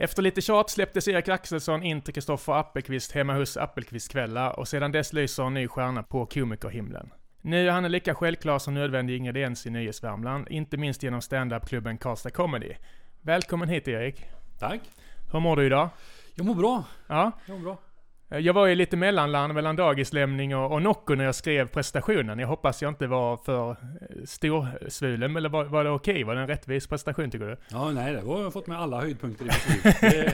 Efter lite tjat släpptes Erik Axelsson in till Kristoffer Appelqvist hemma hos Appelqvistkvällar och sedan dess lyser en ny stjärna på komikerhimlen. Nu är han en lika självklar som nödvändig ingrediens i Nyhetsvärmland, inte minst genom standupklubben Karlstad Comedy. Välkommen hit Erik. Tack. Hur mår du idag? Jag mår bra. Ja. Jag mår bra. Jag var i lite mellanland mellan dagislämning och, och Nocco när jag skrev prestationen. Jag hoppas jag inte var för eh, storsvulen, eller var, var det okej? Okay? Var det en rättvis prestation tycker du? Ja, nej, det var, jag har fått med alla höjdpunkter i mitt liv.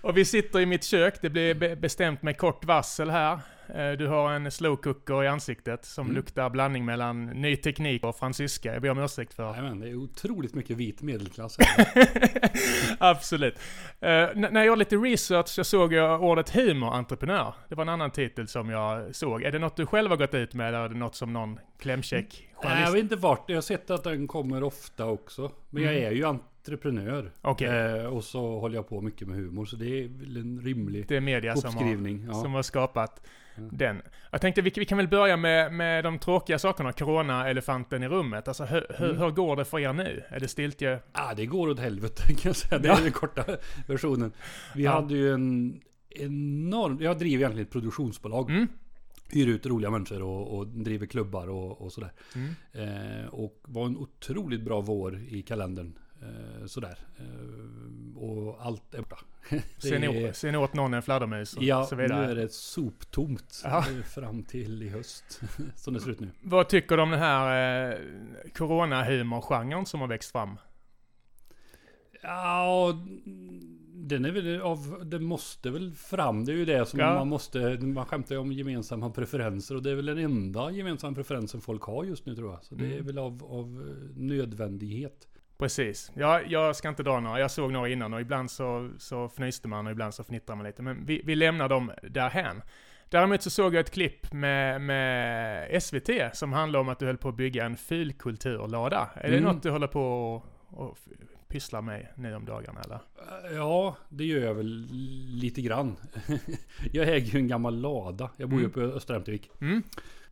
och vi sitter i mitt kök, det blev bestämt med kort varsel här. Eh, du har en slow cooker i ansiktet som mm. luktar blandning mellan ny teknik och fransyska. Jag ber om ursäkt för. Jajamän, det är otroligt mycket vit medelklass. Absolut. Uh, när jag gjorde lite research så såg jag ordet humorentreprenör. Det var en annan titel som jag såg. Är det något du själv har gått ut med eller är det något som någon klämkäck journalist? Nej, jag vet inte vart. Jag har sett att den kommer ofta också. Men mm. jag är ju entreprenör. Okay. Eh, och så håller jag på mycket med humor. Så det är väl en rimlig det är media uppskrivning. Som har, ja. som har skapat den. Jag tänkte vi, vi, kan väl börja med, med de tråkiga sakerna. Corona-elefanten i rummet. Alltså hur, mm. hur, går det för er nu? Är det stiltje? Ja, det går åt helvete kan jag säga. Det är den korta versionen. Vi ja. hade ju en enorm... Jag driver egentligen ett produktionsbolag. Mm. Hyr ut roliga människor och, och driver klubbar och, och sådär. Mm. Eh, och var en otroligt bra vår i kalendern. Eh, sådär. Eh, och allt är borta. Ser ni åt någon en fladdermus och ja, så vidare? nu är det soptomt Aha. fram till i höst. som det ser ut nu. Vad tycker du om den här eh, corona-humor-genren som har växt fram? Ja, den är väl av, det måste väl fram. Det är ju det som ja. man måste, man skämtar ju om gemensamma preferenser och det är väl den enda gemensamma preferensen folk har just nu tror jag. Så det är mm. väl av, av nödvändighet. Precis. Ja, jag ska inte dra några. Jag såg några innan och ibland så, så fnyste man och ibland så fnittrar man lite. Men vi, vi lämnar dem därhän. Däremot så såg jag ett klipp med, med SVT som handlar om att du höll på att bygga en fulkulturlada. Är mm. det något du håller på och, och pysslar med nu om dagarna eller? Ja, det gör jag väl lite grann. jag äger ju en gammal lada. Jag bor ju mm. uppe i Östra Ämtervik. Mm.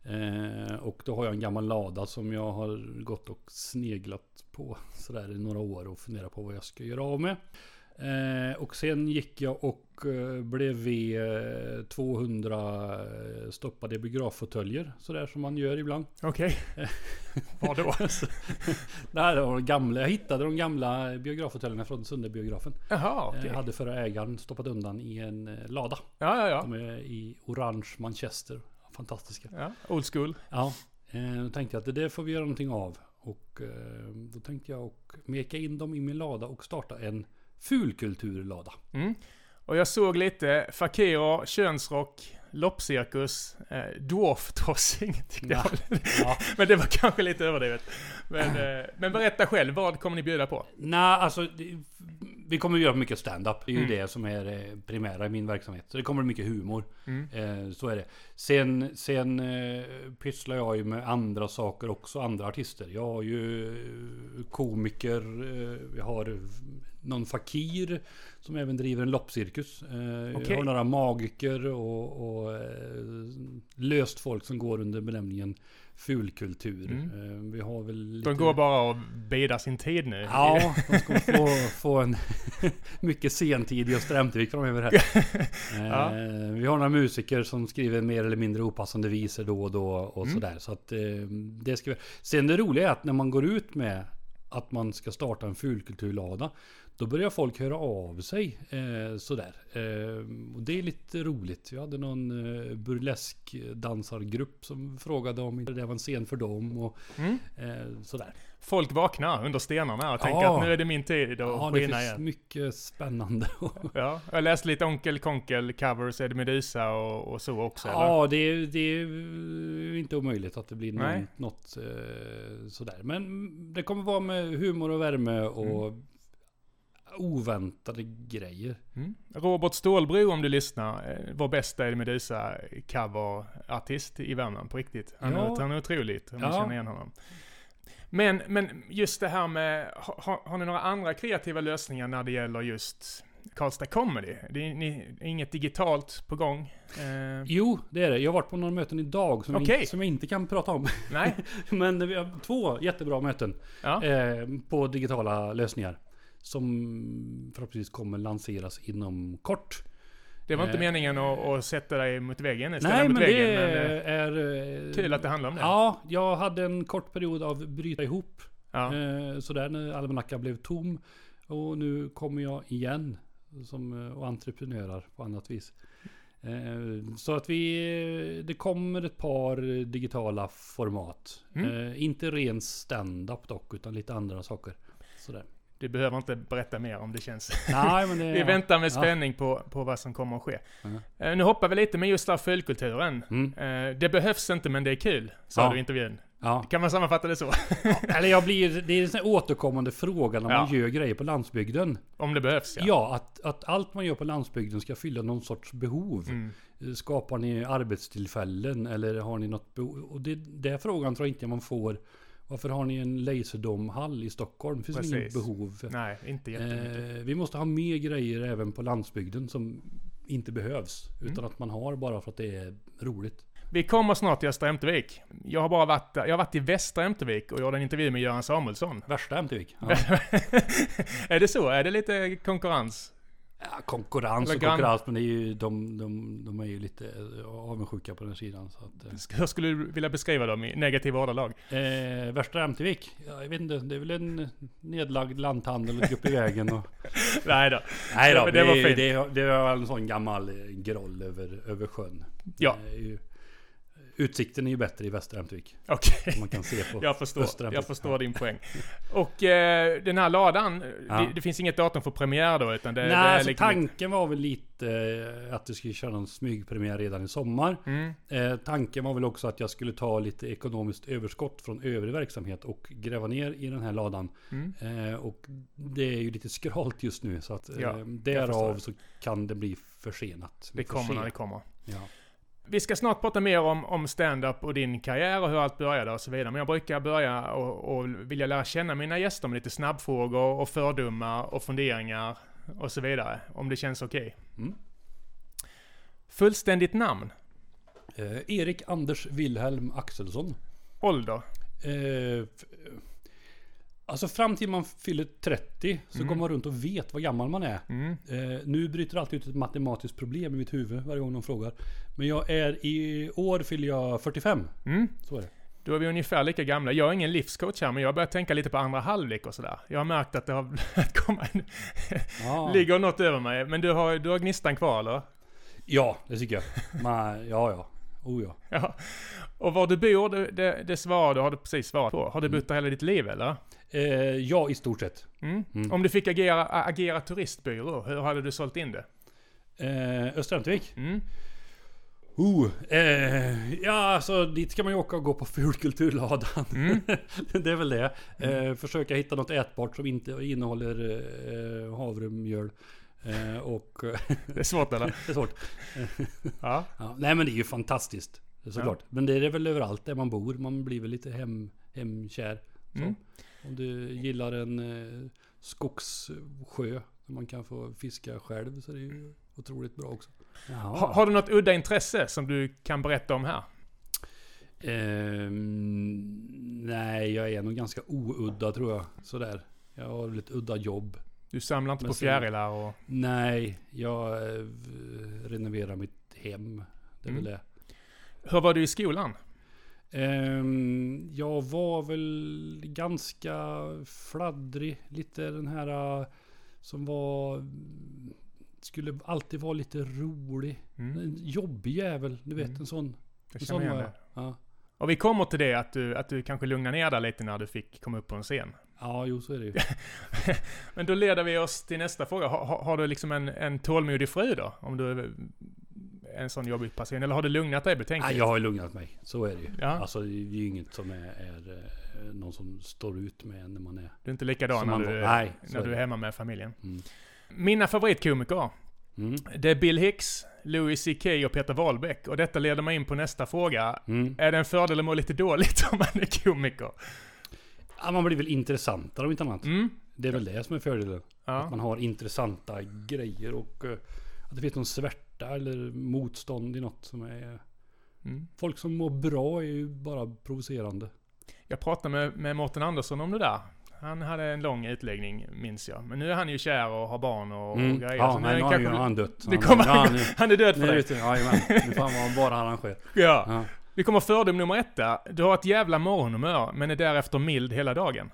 Eh, och då har jag en gammal lada som jag har gått och sneglat på sådär i några år och funderat på vad jag ska göra av med. Eh, och sen gick jag och eh, blev vid 200 eh, stoppade biograffåtöljer. Sådär som man gör ibland. Okej. Okay. Vad då? Nej, det var gamla, jag hittade de gamla biograffåtöljerna från Sunderbiografen. Jaha, okay. Jag hade förra ägaren stoppat undan i en lada. Ja, ja, ja. De är i orange Manchester fantastiska. Ja, old school. Ja, eh, då tänkte jag att det får vi göra någonting av. Och eh, då tänkte jag och meka in dem i min lada och starta en fulkulturlada. Mm. Och jag såg lite Fakiro, könsrock, loppcirkus, eh, dwarftossing ja. Ja. men det var kanske lite överdrivet. Men, eh, men berätta själv, vad kommer ni bjuda på? Nej, alltså vi kommer att göra mycket stand-up. Det är ju mm. det som är det primära i min verksamhet. Så det kommer mycket humor. Mm. Eh, så är det. Sen, sen eh, pysslar jag ju med andra saker också. Andra artister. Jag har ju komiker. Eh, jag har någon fakir som även driver en loppcirkus. Eh, okay. Jag har några magiker och, och eh, löst folk som går under benämningen fulkultur. Mm. Eh, vi har väl lite... De går bara och bidar sin tid nu. Ja, de ska få, få en mycket sentid i Österhemtvik framöver här. ja. Vi har några musiker som skriver mer eller mindre opassande visor då och då och mm. sådär. Så att det ska vi... Sen det roliga är att när man går ut med att man ska starta en fulkulturlada. Då börjar folk höra av sig eh, sådär. Eh, och det är lite roligt. Vi hade någon eh, burleskdansargrupp som frågade om det var en scen för dem. Och, mm. eh, sådär. Folk vaknar under stenarna och ja. tänker att nu är det min tid att ja, skina det finns mycket spännande. ja, jag läste lite Onkel Konkel covers, är det Medusa och, och så också? Ja, det är, det är inte omöjligt att det blir någon, något eh, sådär. Men det kommer vara med humor och värme och mm oväntade grejer. Mm. Robert Stålbro om du lyssnar, eh, vår bästa Eddie Meduza coverartist i Värmland på riktigt. Han, ja. är, han är otroligt om ja. känner igen honom. Men, men just det här med, har, har ni några andra kreativa lösningar när det gäller just Karlstad Comedy? Det är, ni, inget digitalt på gång? Eh. Jo, det är det. Jag har varit på några möten idag som, okay. jag, som jag inte kan prata om. Nej. Men vi har två jättebra möten ja. eh, på digitala lösningar. Som förhoppningsvis kommer lanseras inom kort. Det var inte eh, meningen att, att, sätta dig mot väggen? Nej, mot men väggen, det men är... Eh, kul att det handlar om det. Ja, jag hade en kort period av bryta ihop. Ja. Eh, sådär när almanackan blev tom. Och nu kommer jag igen. Som, och entreprenörar på annat vis. Så att vi, det kommer ett par digitala format. Mm. Inte ren stand-up dock, utan lite andra saker. Sådär. Du behöver inte berätta mer om det känns. Nej, men det, vi väntar med spänning ja. på, på vad som kommer att ske. Mm. nu hoppar vi lite med just där fölkulturen. Mm. Uh, det behövs inte men det är kul, sa ja. du i intervjun. Ja. Kan man sammanfatta det så? Ja, eller jag blir, det är en återkommande fråga när man gör grejer på landsbygden. Om det behövs ja. Ja, att, att allt man gör på landsbygden ska fylla någon sorts behov. Mm. Skapar ni arbetstillfällen eller har ni något behov? Och det, den frågan tror jag inte man får varför har ni en laserdomhall i Stockholm? Det finns Precis. inget behov. Nej, inte jättemycket. Eh, vi måste ha mer grejer även på landsbygden som inte behövs. Mm. Utan att man har bara för att det är roligt. Vi kommer snart till Östra Ämtervik. Jag har bara varit, jag har varit i Västra Ämtervik och gjorde en intervju med Göran Samuelsson. Värsta Ämtervik? Ja. är det så? Är det lite konkurrens? Ja, konkurrens och konkurrens, men det är ju, de, de, de är ju lite avundsjuka på den sidan. Så att, eh. Hur skulle vilja beskriva dem i negativa ordalag? Eh, Värsta Ämtervik? Ja, jag vet inte, det är väl en nedlagd lanthandel och upp i vägen. Och... Nej då. Nej då, det, det var fint. Det, det var en sån gammal groll över, över sjön. Ja. Utsikten är ju bättre i Västra Ämtervik. Okej. Okay. Man kan se på jag förstår, jag förstår din poäng. Och eh, den här ladan, ja. det, det, finns inget datum för premiär då? Utan det, Nej, det alltså liksom... tanken var väl lite eh, att det skulle köra en smygpremiär redan i sommar. Mm. Eh, tanken var väl också att jag skulle ta lite ekonomiskt överskott från övrig verksamhet och gräva ner i den här ladan. Mm. Eh, och det är ju lite skralt just nu så att ja, eh, därav så kan det bli försenat. Det kommer när det kommer. Ja. Vi ska snart prata mer om, om stand-up och din karriär och hur allt började och så vidare. Men jag brukar börja och, och vilja lära känna mina gäster med lite snabbfrågor och fördomar och funderingar och så vidare. Om det känns okej. Okay. Mm. Fullständigt namn? Eh, Erik Anders Wilhelm Axelsson. Ålder? Eh, Alltså fram till man fyller 30 så mm. går man runt och vet vad gammal man är. Mm. Eh, nu bryter alltid ut ett matematiskt problem i mitt huvud varje gång någon frågar. Men jag är i år fyller jag 45. Mm. Så är det. Då är vi ungefär lika gamla. Jag är ingen livscoach här, men jag har börjat tänka lite på andra halvlek och sådär. Jag har märkt att det har kommit... Ja. ligger något över mig. Men du har, du har gnistan kvar eller? Ja, det tycker jag. Man, ja, ja. Oh ja. ja. Och var du bor, det, det, det svarar du, har du precis svarat på. Har du bott där hela ditt liv eller? Eh, ja, i stort sett. Mm. Mm. Om du fick agera, agera turistbyrå, hur hade du sålt in det? Eh, Österhamnvik? Mm. Oh, eh, ja alltså dit ska man ju åka och gå på fulkulturladan. Mm. det är väl det. Mm. Eh, försöka hitta något ätbart som inte innehåller eh, havremjöl. Eh, och... det är svårt eller? det är svårt. ja. ja. Nej men det är ju fantastiskt. Såklart. Ja. Men det är det väl överallt där man bor. Man blir väl lite hem, hemkär. Mm. Om du gillar en eh, skogssjö där man kan få fiska själv så är det ju otroligt bra också. Ha, har du något udda intresse som du kan berätta om här? Um, nej, jag är nog ganska oudda tror jag. Sådär. Jag har ett udda jobb. Du samlar inte Men på fjärilar och... Nej, jag eh, renoverar mitt hem. Det är mm. väl det. Hur var du i skolan? Um, jag var väl ganska fladdrig. Lite den här uh, som var... Skulle alltid vara lite rolig. Mm. En jobbig jävel. Du vet mm. en sån. Jag känner igen det. Ja. Och vi kommer till det att du, att du kanske lugnar ner dig lite när du fick komma upp på en scen. Ja, jo så är det ju. Men då leder vi oss till nästa fråga. Har, har du liksom en, en tålmodig fru då? Om du en sån jobbig patient? Eller har du lugnat dig betänkligt? Ja, jag har lugnat mig. Så är det ju. Ja. Alltså det är ju inget som är, är eh, någon som står ut med när man är... Du är inte likadan när, du, nej, när du är hemma med familjen? Mm. Mina favoritkomiker. Mm. Det är Bill Hicks, Louis CK och Peter Wahlbeck. Och detta leder mig in på nästa fråga. Mm. Är det en fördel att må lite dåligt om man är komiker? Ja, man blir väl intressantare om inte annat. Mm. Det är väl det som är fördelen. Ja. Att man har intressanta grejer och uh, att det finns någon svärta eller motstånd i något som är... Mm. Folk som mår bra är ju bara provocerande. Jag pratade med, med Mårten Andersson om det där. Han hade en lång utläggning, minns jag. Men nu är han ju kär och har barn och, Mm. och grejer. Ja, så nu är har kanske- ju han dött. Det kommer, han, nu, han är död för nu dig. det. Jajamän. Nu får han vara bara arrangör. Ja. Ja. Vi kommer fördom nummer ett där. Du har ett jävla morgonhumör, men är därefter mild hela dagen.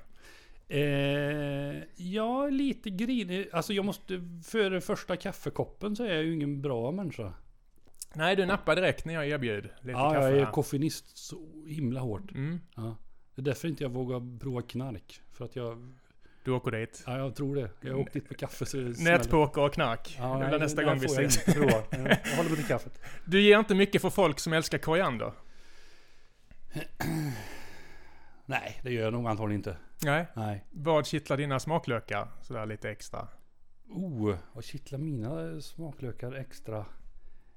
Eh, ja, lite grinig. Alltså jag måste... Före första kaffekoppen så är jag ju ingen bra människa. Nej, du nappar direkt när jag erbjöd lite Ja, kaffe. jag är här. koffeinist så himla hårt. mm, Ja. Det är därför inte jag vågar prova knark. För att jag... du åker dit. Ja, jag tror det. Jag har åkt dit med kaffe så. Nätpoker och knark. Ja, det nej, blir nästa det gång vi jag ses. prova. Jag jag håller mig till kaffet. Du ger inte mycket för folk som älskar koriander. Nej, det gör jag nog antagligen inte. Nej. Nej. Vad kittlar dina smaklökar sådär lite extra? Oh, vad kittlar mina smaklökar extra?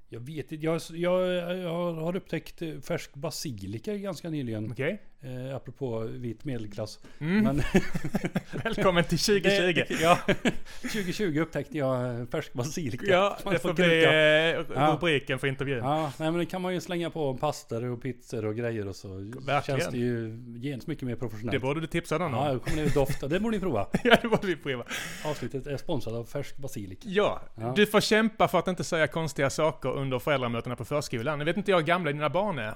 Jag vet inte. Jag, jag, jag har upptäckt färsk basilika ganska nyligen. Okej? Eh, apropå vit medelklass. Mm. Men Välkommen till 2020. det, ja, 2020 upptäckte jag eh, färsk basilika. Ja, det får bli eh, Ja. rubriken för intervjun. Ja, nej men det kan man ju slänga på pastor och pizzor och grejer och så. Verkligen. Känns det ju genast mycket mer professionellt. Det borde du tipsa någon Ja, om. då kommer det dofta. Det borde ni prova. Ja, det borde vi prova. Avsnittet är sponsrat av färsk basilika. Ja, Ja. du får kämpa för att inte säga konstiga saker under föräldramötena på förskolan. Jag vet inte jag hur gamla dina barn är.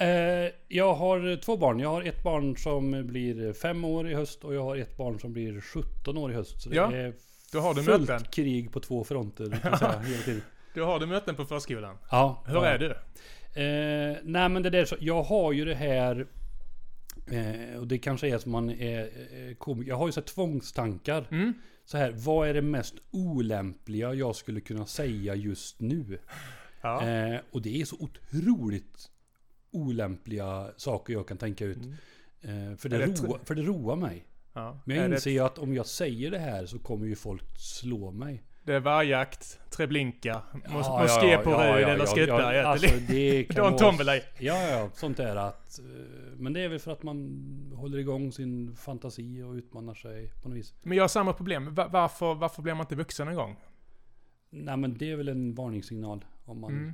Eh, jag har två barn. Jag har ett barn som blir fem år i höst och jag har ett barn som blir 17 år i höst. Så det Ja, är då har du fullt möten. krig på två fronter. säga, hela tiden. Du har du möten på förskolan. Ja, Hur ja. är du? Eh, nej men det där så, jag har ju det här eh, och det kanske är som man är eh, komiker. Jag har ju så här tvångstankar. Mm? Så här, vad är det mest olämpliga jag skulle kunna säga just nu? Ja. Eh, och det är så otroligt olämpliga saker jag kan tänka ut. Eh, för, det roa, för det roar mig. ja. Men jag inser ju att om jag säger det här så kommer ju folk slå mig. det, är vargjakt, treblinka, mos- Ja, moské ja, på ja, Ryd ja, eller ja, Skutberget. ja, alltså, vara- Tomberley. Ja, ja, sånt är att... eh, Men det är väl för att man håller igång sin fantasi och utmanar sig på något vis. Men jag har samma problem. Va- varför, varför blir man inte vuxen en gång? Nej men det är väl en varningssignal om man... Mm.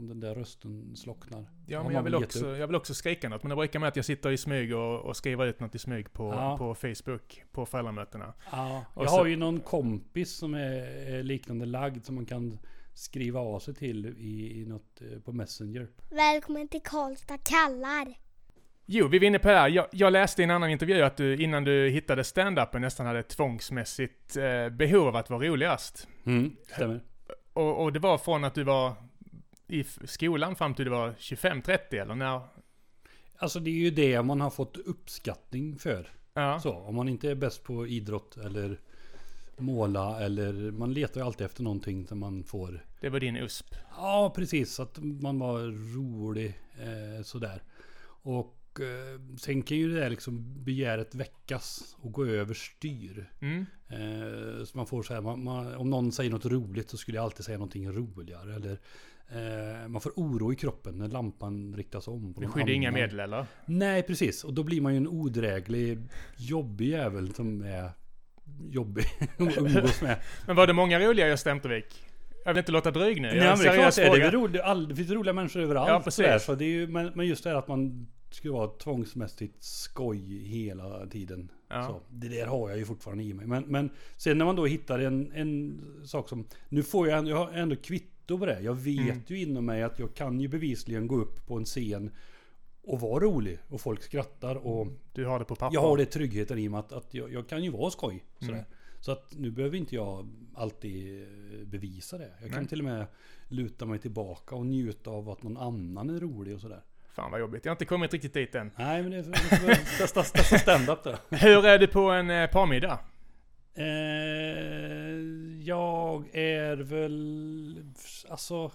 Om den där rösten slocknar. Ja, men jag vill, också, jag vill också skrika något. Men det brukar med att jag sitter i smyg och, och skriver ut något i smyg på, Ja. på Facebook, på föräldramötena. Ja, jag så- har ju någon kompis som är, är liknande lagd som man kan skriva av sig till i, i något eh, på Messenger. Välkommen till Karlstad kallar. Jo, vi var inne på det här. Jag, jag läste i en annan intervju att du innan du hittade stand-upen nästan hade ett tvångsmässigt eh, behov av att vara roligast. Mm, stämmer. Och, och det var från att du var i skolan fram till du var 25-30 eller när? Alltså det är ju det man har fått uppskattning för. Ja. Så, om man inte är bäst på idrott eller måla eller man letar ju alltid efter någonting som man får. Det var din USP. Ja precis, att man var rolig eh, sådär. Och eh, sen kan ju det där liksom begäret väckas och gå över styr. Mm. Eh, så man får så här, man, man, om någon säger något roligt så skulle jag alltid säga någonting roligare. Eller man får oro i kroppen när lampan riktas om. på någon skydde inga medel eller? Nej precis, och då blir man ju en odräglig, jobbig jävel som är jobbig att umgås med. Men var det många roliga i Östervik? Jag vill inte låta dryg nu. Jag Nej har men en det är klart det är. Det, är roligt, all, det finns roliga människor överallt. Ja, precis. sådär, Så det är ju, men, men just det här att man ska vara tvångsmässigt skoj hela tiden. Ja. Så, det där har jag ju fortfarande i mig. Men, men sen när man då hittar en, en sak som... Nu får jag, jag har ändå kvitto på det. Jag vet Mm. ju inom mig att jag kan ju bevisligen gå upp på en scen och vara rolig. Och folk skrattar och... Du har det på papper. Jag har det tryggheten i med att, att jag, jag kan ju vara skoj. Sådär. Mm. Så att nu behöver inte jag alltid bevisa det. Jag kan Nej. till och med luta mig tillbaka och njuta av att någon annan är rolig och sådär. Fan vad jobbigt. Jag har inte kommit riktigt dit än. Nej men det är testa, testa stand-up då. Hur är du på en eh, parmiddag? Eh, jag är väl... Alltså...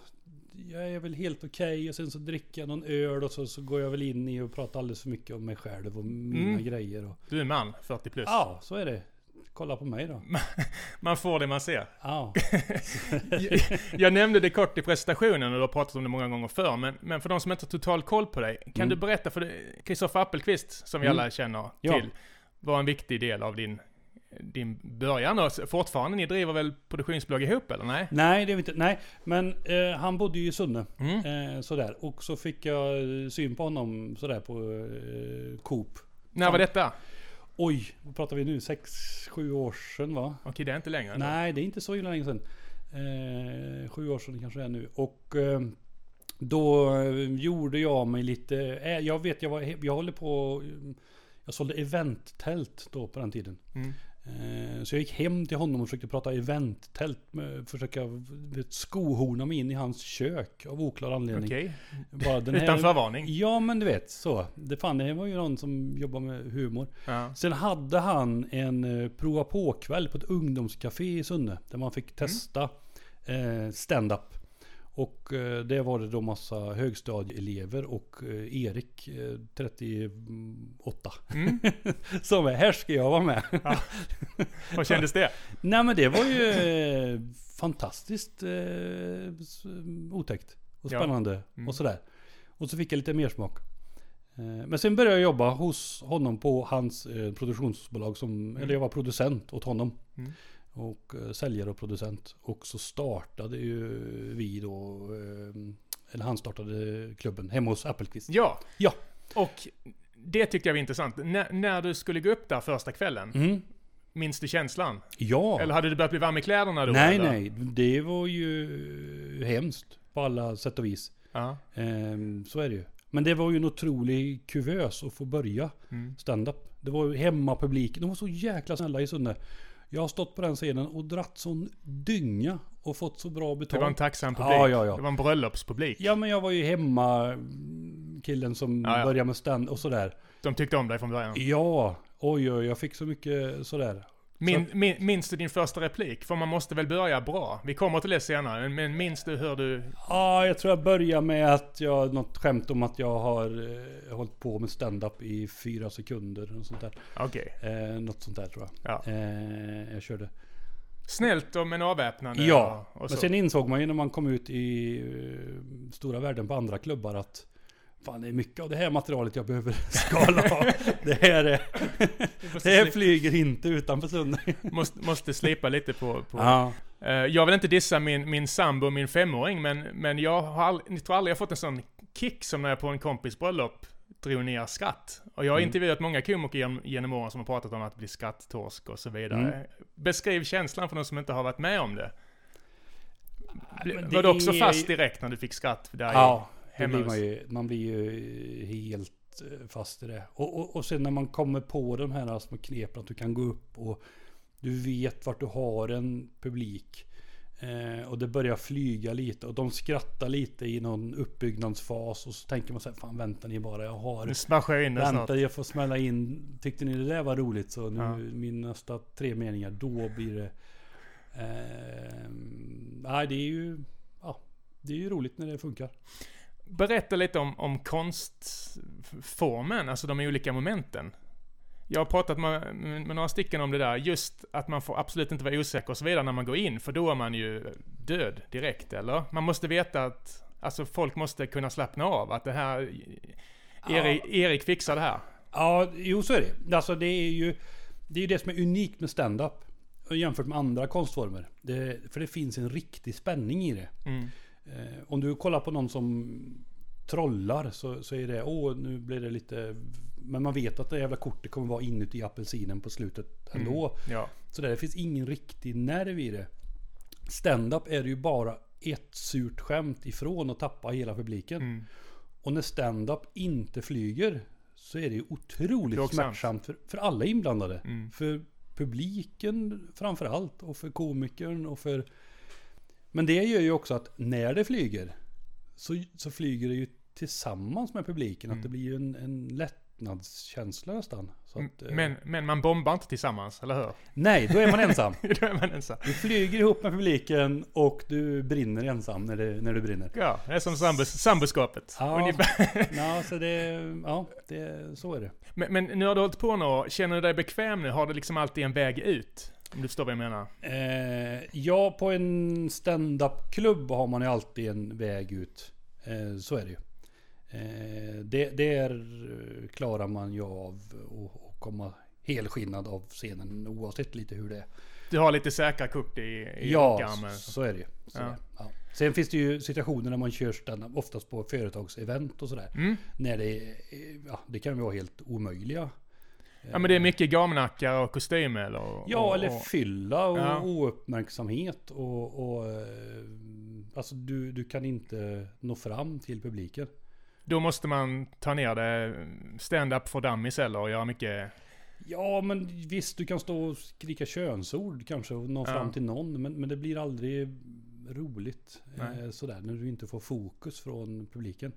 Jag är väl helt okej och sen så dricker jag någon öl och så, så går jag väl in i och pratar alldeles för mycket om mig själv och mina Mm. grejer. Och, Du är man, 40 plus. ja, så är det. Kolla på mig då. Man får det man ser. Ja. jag, jag nämnde det kort i presentationen och du har pratat om det många gånger förr, men, men för de som inte har total koll på dig, kan Mm. du berätta för Kristoffer Appelqvist, som vi Mm. alla känner Ja. till, var en viktig del av din, din början och fortfarande, ni driver väl produktionsbolag ihop eller nej? Nej, det är inte. Nej, men eh, han bodde ju i Sunne. Mm. Eh, sådär. Och så fick jag syn på honom sådär på eh, Coop. När var detta? Oj, vad pratar vi nu? Sex, sju år sedan va? Okej, det är inte längre. Nej, det är inte så himla länge sedan. Eh, sju år sedan kanske det är nu. Och eh, då eh, gjorde jag mig lite... Eh, jag vet, jag, var, jag håller på... Jag sålde eventtält då på den tiden. Mm. Eh, Så jag gick hem till honom och försökte prata eventtält. Försöka vet, skohorna mig in i hans kök av oklar anledning. Okej. Bara den Utan förvarning. Ja men du vet så. Det fan det var ju någon som jobbar med humor. Ja. Sen hade han en eh, prova på-kväll på ett ungdomscafé i Sunne. Där man fick testa eh, stand-up. Och eh, det var det då massa högstadieelever och eh, Erik, eh, 38. Mm. som är, här ska jag vara med. Vad kändes det? Nej men det var ju eh, fantastiskt eh, otäckt och Ja. spännande Mm. och sådär. Och så fick jag lite mer smak. Eh, men sen började jag jobba hos honom på hans eh, produktionsbolag som, eller jag var producent åt honom. Mm. Och eh, säljare och producent. Och så startade ju vi då, eh, eller han startade klubben hemma hos Appelqvist. Ja. Ja. Och det tyckte jag var intressant. När, när du skulle gå upp där första kvällen, Mm. minns du känslan? Ja. Eller hade du börjat bli varm i kläderna då? nej eller? nej, det var ju hemskt på alla sätt och vis. Ja. Ehm, så är det ju. Men det var ju en otrolig kuvös att få börja Mm. stand-up. Det var ju hemmapubliken. De var så jäkla snälla i Sunne. Jag har stått på den scenen och dratt sån dynga och fått så bra betalt. Det var en tacksam publik. Ja, ja, ja. Det var en bröllopspublik. Ja men jag var ju hemma mm, killen som Ja, ja. började med stand och sådär. De tyckte om dig från början. Ja, oj oj, jag fick så mycket sådär. Min, min, minns du din första replik? För man måste väl börja bra? Vi kommer till det senare. Men minns du hur du... Ja, jag tror jag börjar med att jag, något skämt om att jag har eh, hållit på med stand-up i fyra sekunder. Och sånt där. Okej. Eh, något sånt där tror jag. Ja. Eh, jag körde. Snällt och men avväpnande. Ja, och, och men sen insåg man ju när man kom ut i eh, stora världen på andra klubbar att Fan det är mycket av det här materialet jag behöver skala av. Det här, är, det här flyger inte utanför Sunne. måste, måste slipa lite på... på. Ja. Eh, jag vill inte dissa min, min sambo och min femåring, men, men jag har all, jag tror aldrig jag fått en sån kick som när jag på en kompis bröllop drog ner skratt. Och jag har Mm. intervjuat många komiker genom, genom åren som har pratat om att bli skratttorsk och så vidare. Mm. Beskriv känslan för de som inte har varit med om det. Var du också är- fast direkt när du fick skratt där Ja, hemma blir man, ju, man blir ju helt eh, fast i det. Och, och, och sen när man kommer på de här små knepen att du kan gå upp och du vet vart du har en publik. Eh, och det börjar flyga lite och de skrattar lite i någon uppbyggnadsfas och så tänker man så här, fan vänta ni bara, jag har Nu smashar jag in det snart. Vänta, jag får smälla in. Tyckte ni det där var roligt så nu Ja. min nästa tre meningar, då blir det... Eh, nej, det är ju... Ja, det är ju roligt när det funkar. Berätta lite om, om konstformen, alltså de olika momenten. Jag har pratat med, med några stycken om det där, just att man får absolut inte vara osäker och så vidare när man går in, för då är man ju död direkt, eller? Man måste veta att, alltså folk måste kunna slappna av, att det här, Erik, Erik fixar det här. Ja, jo så är det. Alltså det är ju... Det är ju det som är unikt med stand-up. Jämfört med andra konstformer. Det, för det finns en riktig spänning i det. Mm. Eh, om du kollar på någon som trollar så, så är det, åh nu blir det lite... Men man vet att det jävla kortet kommer vara inuti apelsinen på slutet ändå. Ja. Så där, det finns ingen riktig nerv i det. Stand-up är det ju bara ett surt skämt ifrån att tappa hela publiken. Mm. Och när stand-up inte flyger så är det ju otroligt Plågsamt. smärtsamt för, för alla inblandade. Mm. För publiken framför allt och för komikern och för... Men det gör ju också att när det flyger så, så flyger det ju tillsammans med publiken. Mm. Att det blir ju en, en lättnadskänsla nästan. Så att, eh, Men, men man bombar inte tillsammans, eller hur? Nej, då är man ensam. då är man ensam. Du flyger ihop med publiken och du brinner ensam när, det, när du brinner. Ja, det är som sambos, samboskapet. Ja. Ja, så det, ja det, så är det. Men, men nu har du hållit på några år, känner du dig bekväm nu? Har du liksom alltid en väg ut? Om du förstår vad jag menar? Eh, ja, på en stand-up-klubb har man ju alltid en väg ut. Eh, så är det ju. Eh, det, där eh, klarar man ju av att komma helskinnad av scenen oavsett lite hur det är. Du har lite säkra kort i, i Ja, rockarmen. så är det ju. Ja. det. Ja. Sen finns det ju situationer när man kör stand-up, oftast på företagsevent och sådär. Mm. När det, ja, det kan vara helt omöjliga Ja men det är mycket gamnackar och kostymer eller? Ja, och, eller och, fylla och Ja. ouppmärksamhet och, och eh, Alltså du, du kan inte nå fram till publiken. Då måste man ta ner det stand-up för dummies eller och göra mycket... Ja men visst du kan stå och skrika könsord kanske och nå Ja. fram till någon men, men det blir aldrig roligt Nej. eh, sådär när du inte får fokus från publiken.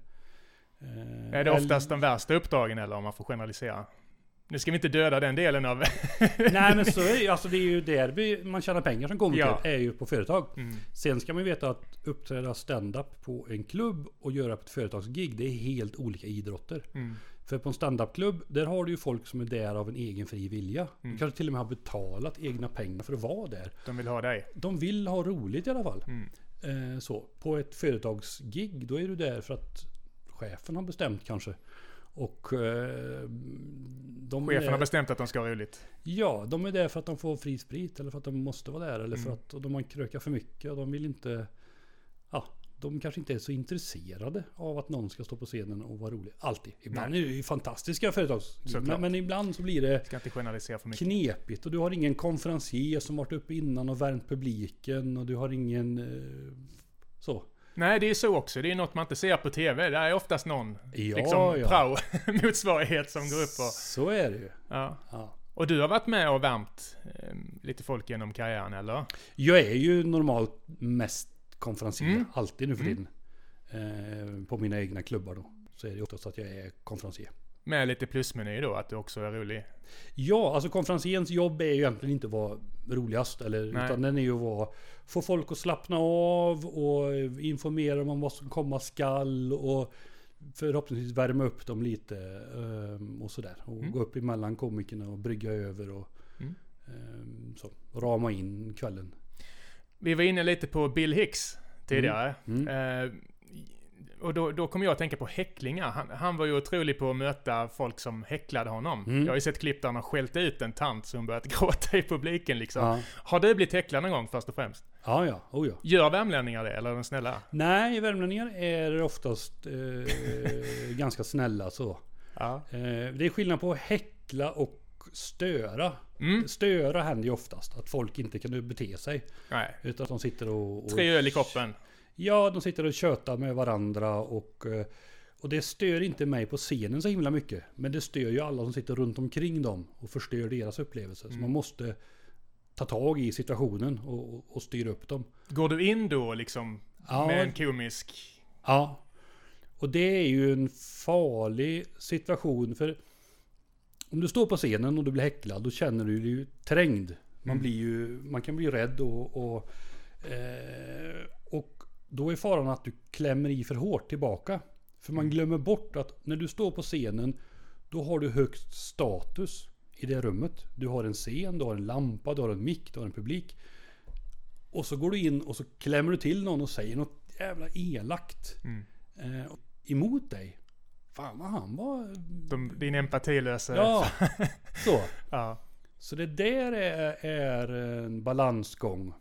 Eh, Är det oftast de värsta uppdragen eller om man får generalisera? Nu ska vi inte döda den delen av... Nej men så är det alltså det är ju där vi, man tjänar pengar som komiker, Ja. är ju på företag. Mm. Sen ska man veta att uppträda stand-up på en klubb och göra på ett företagsgig, det är helt olika idrotter. Mm. För på en stand-up-klubb, där har du ju folk som är där av en egen fri vilja. Mm. Du kanske till och med har betalat egna pengar för att vara där. De vill ha dig. De vill ha roligt i alla fall. Mm. Eh, så. På ett företagsgig, då är du där för att chefen har bestämt kanske. Och eh, de Chefen har bestämt att de ska ha roligt. Ja, de är där för att de får fri sprit eller för att de måste vara där. Eller för Mm. att de har krökat för mycket och de vill inte... Ja, de kanske inte är så intresserade av att någon ska stå på scenen och vara rolig. Alltid. Ibland är det ju fantastiska. Såklart. Men, men ibland så blir det Ska för knepigt och du har ingen konferencier som varit uppe innan och värmt publiken och du har ingen... Eh, så. Nej, det är så också. Det är något man inte ser på TV. Det är oftast någon Ja, liksom ja. prao-motsvarighet som går upp och... Så är det ju. Ja. Ja. Och du har varit med och värmt eh, lite folk genom karriären, eller? Jag är ju normalt mest konferencier. Mm. Alltid nu för Mm. tiden. Eh, på mina egna klubbar då. Så är det oftast att jag är konferencier. Med lite plusmeny då, att du också är rolig. Ja, alltså konferenciens jobb är ju egentligen inte att vara roligast. Eller, Nej. utan den är ju att vara, få folk att slappna av och informera dem om vad som komma skall. Och förhoppningsvis värma upp dem lite. ehm, och sådär. Och Mm. gå upp emellan komikerna och brygga över. Och, Mm. ehm, så, rama in kvällen. Vi var inne lite på Bill Hicks tidigare. Mm. Eh, och då, då kom jag att tänka på häcklingar. Han, han var ju otrolig på att möta folk som häcklade honom. Mm. Jag har ju sett klipp där han har skällt ut en tant som börjat gråta i publiken liksom. Ja. Har du blivit häcklad någon gång först och främst? ja, ja. Oh, ja. Gör värmlänningar det, eller är de snälla? Nej, värmlänningar är oftast eh, ganska snälla så. Ja. Eh, det är skillnad på att häckla och störa. Mm. Störa händer ju oftast. Att folk inte kan bete sig. Nej. Utan att de sitter och... och Tre öl i koppen. Ja, de sitter och tjötar med varandra och... eh, Och det stör inte mig på scenen så himla mycket. Men det stör ju alla som sitter runt omkring dem och förstör deras upplevelse. Så Mm. man måste ta tag i situationen och, och, styra upp dem. Går du in då liksom Ja. med en komisk... Ja. Och det är ju en farlig situation för om du står på scenen och du blir häcklad då känner du dig ju trängd. Man, Mm. blir ju, man kan bli rädd och, och, eh, och då är faran att du klämmer i för hårt tillbaka. För man glömmer bort att när du står på scenen då har du högst status i det rummet. Du har en scen, du har en lampa, du har en mick, du har en publik. Och så går du in och så klämmer du till någon och säger något jävla elakt Mm. eh, emot dig. Fan vad han var... De, din empatilösa... Ja, så. ja. Så det där är, är en balansgång.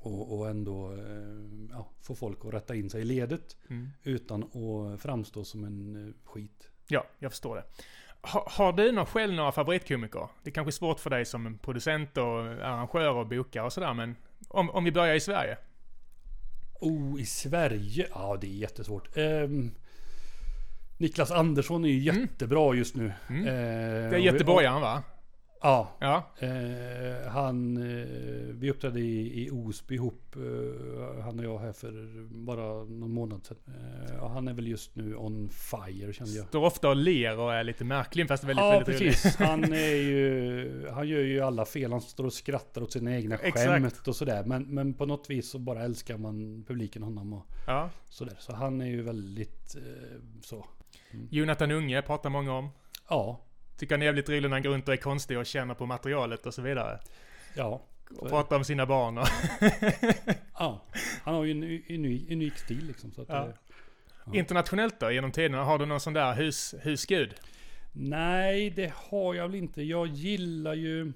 Och, och ändå eh, ja, få folk att rätta in sig i ledet. Mm. Utan att framstå som en eh, skit. Ja, jag förstår det. Ha, har du någon, själv några favoritkomiker? Det är kanske är svårt för dig som en producent och arrangör och bokare och sådär, men om, om vi börjar i Sverige. Oh, i Sverige? Ja, det är jättesvårt. Ehm, Niklas Andersson är ju Mm. jättebra just nu. Mm. Eh, Det är göteborgaren va? Ja, Ja. Eh, han, eh, vi uppträdde i, i Osby ihop, eh, han och jag här för bara någon månad sedan. Eh, och han är väl just nu on fire kände jag. Står ofta och ler och är lite märklig fast väldigt, Ja väldigt rolig. precis, han är ju, han gör ju alla fel, han står och skrattar åt sina egna Exakt. skämt och sådär. Men, men på något vis så bara älskar man publiken honom och Ja. sådär. Så han är ju väldigt eh, så. Jonathan Unge pratar många om. Ja, Tycker han är jävligt rolig när han går runt och är konstig och känner på materialet och så vidare. ja. Och pratar om sina barn och... Ja, han har ju en unik, unik stil liksom. Så att, Ja. eh, Internationellt då, genom tiderna, har du någon sån där hus, husgud? Nej, det har jag väl inte. Jag gillar ju...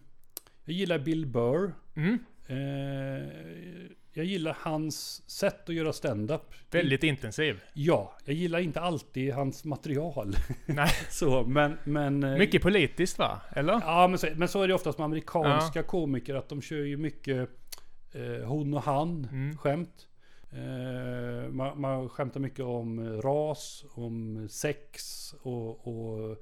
Jag gillar Bill Burr. Mm. Eh, jag gillar hans sätt att göra stand-up. Väldigt intensiv. Ja, jag gillar inte alltid hans material. Nej. så, men, men, eh, Mycket politiskt va? Eller? Ja, men så, men så är det oftast med amerikanska komiker. Att de kör ju mycket eh, hon och han Mm. skämt. Eh, man, man skämtar mycket om ras, om sex och, och,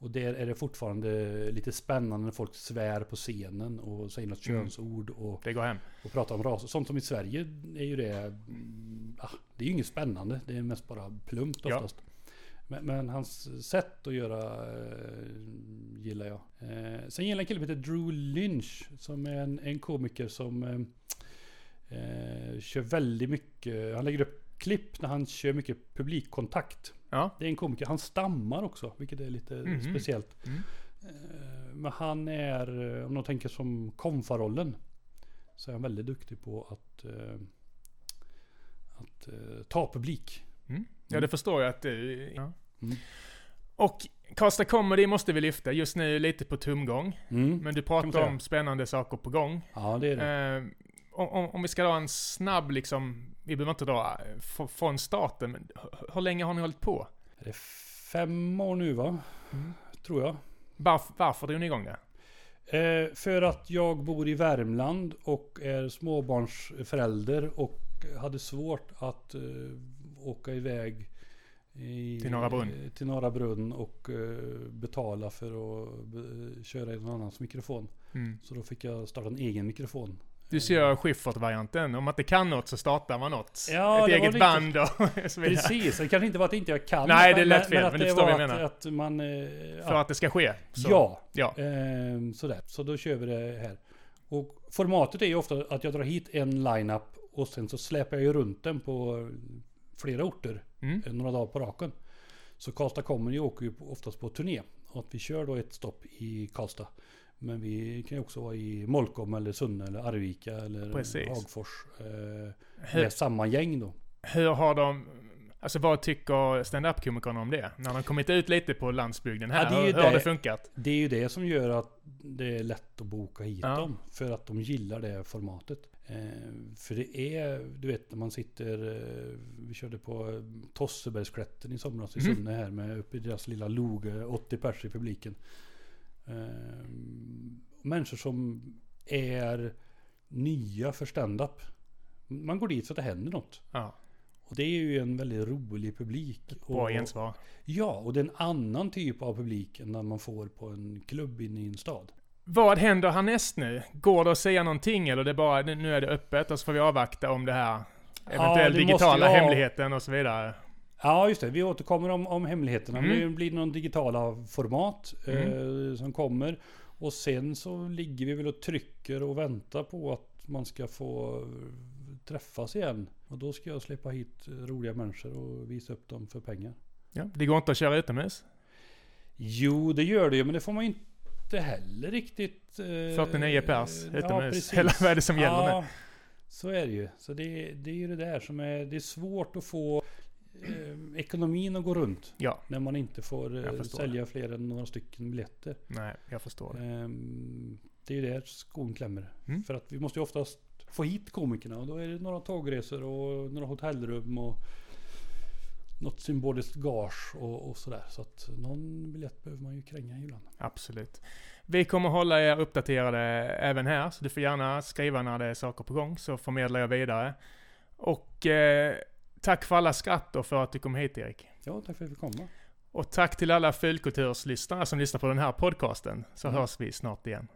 och där är det fortfarande lite spännande när folk svär på scenen och säger något Mm. könsord och, Det går hem. och pratar om ras. Sånt som i Sverige är ju det, mm, ah, det är ju inget spännande. Det är mest bara plumpt Ja. oftast. Men, men hans sätt att göra eh, gillar jag. Eh, sen gillar jag en kille som heter Drew Lynch. Som är en, en komiker som eh, eh, kör väldigt mycket. Han lägger upp klipp när han kör mycket publikkontakt. Ja. Det är en komiker. Han stammar också, vilket är lite Mhm. speciellt. Mm. Eh, men han är, eh, om de tänker som konfarollen. Så är han väldigt duktig på att, eh, att ta publik. Mm. Ja, det förstår jag att du... Ja. Mm. Och Karlstad Comedy måste vi lyfta. Just nu lite på tomgång. Mm. Men du pratar om spännande saker på gång. Ja, det är det. Eh, om, om, vi ska dra en snabb liksom, vi behöver inte dra eh, från starten, men hur länge har ni hållit på? Är det fem år nu va? Mm. Tror jag. Varf, varför drog ni igång det? Eh, för att jag bor i Värmland och är småbarnsförälder och hade svårt att eh, åka iväg i, Till Norra Brunn. eh, till Norra Brunn och eh, betala för att be, köra i någon annans mikrofon. Mm. Så då fick jag starta en egen mikrofon. Du kör Schyffert-varianten. Om man inte kan något så startar man något. Ja, Ett eget lite- band och så vidare. Precis, det kanske inte var att inte jag kan. Nej, det är men- lätt fel, att men du förstår vad jag att, menar. att man... eh, För att det ska ske. Så. Ja, Ja. Ehm, sådär. Så då kör vi det här. Och formatet är ju ofta att jag drar hit en line-up och sen så släpar jag ju runt den på flera orter Mm. eh, några dagar på raken. Så Karlstad Comedy åker ju oftast på turné. Och att vi kör då ett stopp i Karlstad. Men vi kan ju också vara i Molkom eller Sunne eller Arvika eller Precis. Hagfors. Eh, Hur, med samma gäng då. hur har de... Alltså vad tycker stand-up-komikerna om det? När de kommit ut lite på landsbygden här. Ja, det är ju hur, hur har det. det funkat? Det är ju det som gör att det är lätt att boka hit Ja. dem. För att de gillar det formatet. Eh, för det är, du vet när man sitter, eh, vi körde på eh, Tossebergsklätten i somras i Mhm. Sunne här med uppe i deras lilla loge, 80 pers i publiken. Eh, människor som är nya för stand-up. Man går dit för att det händer något. Ja, Och det är ju en väldigt rolig publik. bra och, gensvar. Ja, och det är en annan typ av publik än när man får på en klubb inne i en stad. Vad händer härnäst nu? Går det att säga någonting eller det är bara, nu är det öppet och så får vi avvakta om det här eventuell det måste digitala ju ha- hemligheten och så vidare? Ja, just det. Vi återkommer om, om hemligheterna. Mm. Det blir någon digitala format eh, som kommer. Och sen så ligger vi väl och trycker och väntar på att man ska få eh, träffas igen. Och då ska jag släppa hit eh, roliga människor och visa upp dem för pengar. Ja, det går inte att köra utomhus? Jo, det gör det ju, men det får man ju inte heller riktigt. Eh, 49 pers ja, utomhus. precis. Vad är det som gäller ja, nu? Så är det ju. Så det, det är ju det där som är, det är svårt att få eh, ekonomin att gå runt. Ja, När man inte får eh, sälja fler än några stycken biljetter. nej, jag förstår det. Ehm, det är ju där skon klämmer. Mm. För att vi måste ju oftast få hit komikerna. Och då är det några tågresor och några hotellrum och något symboliskt gage och, och sådär. Så att någon biljett behöver man ju kränga ibland. Absolut. Vi kommer hålla er uppdaterade även här, så du får gärna skriva när det är saker på gång, så förmedlar jag vidare. Och eh, tack för alla skratt och för att du kom hit Erik. Ja, tack för att jag fick komma. Och tack till alla Fulkulturslyssnare som lyssnar på den här podcasten, så Mm. hörs vi snart igen.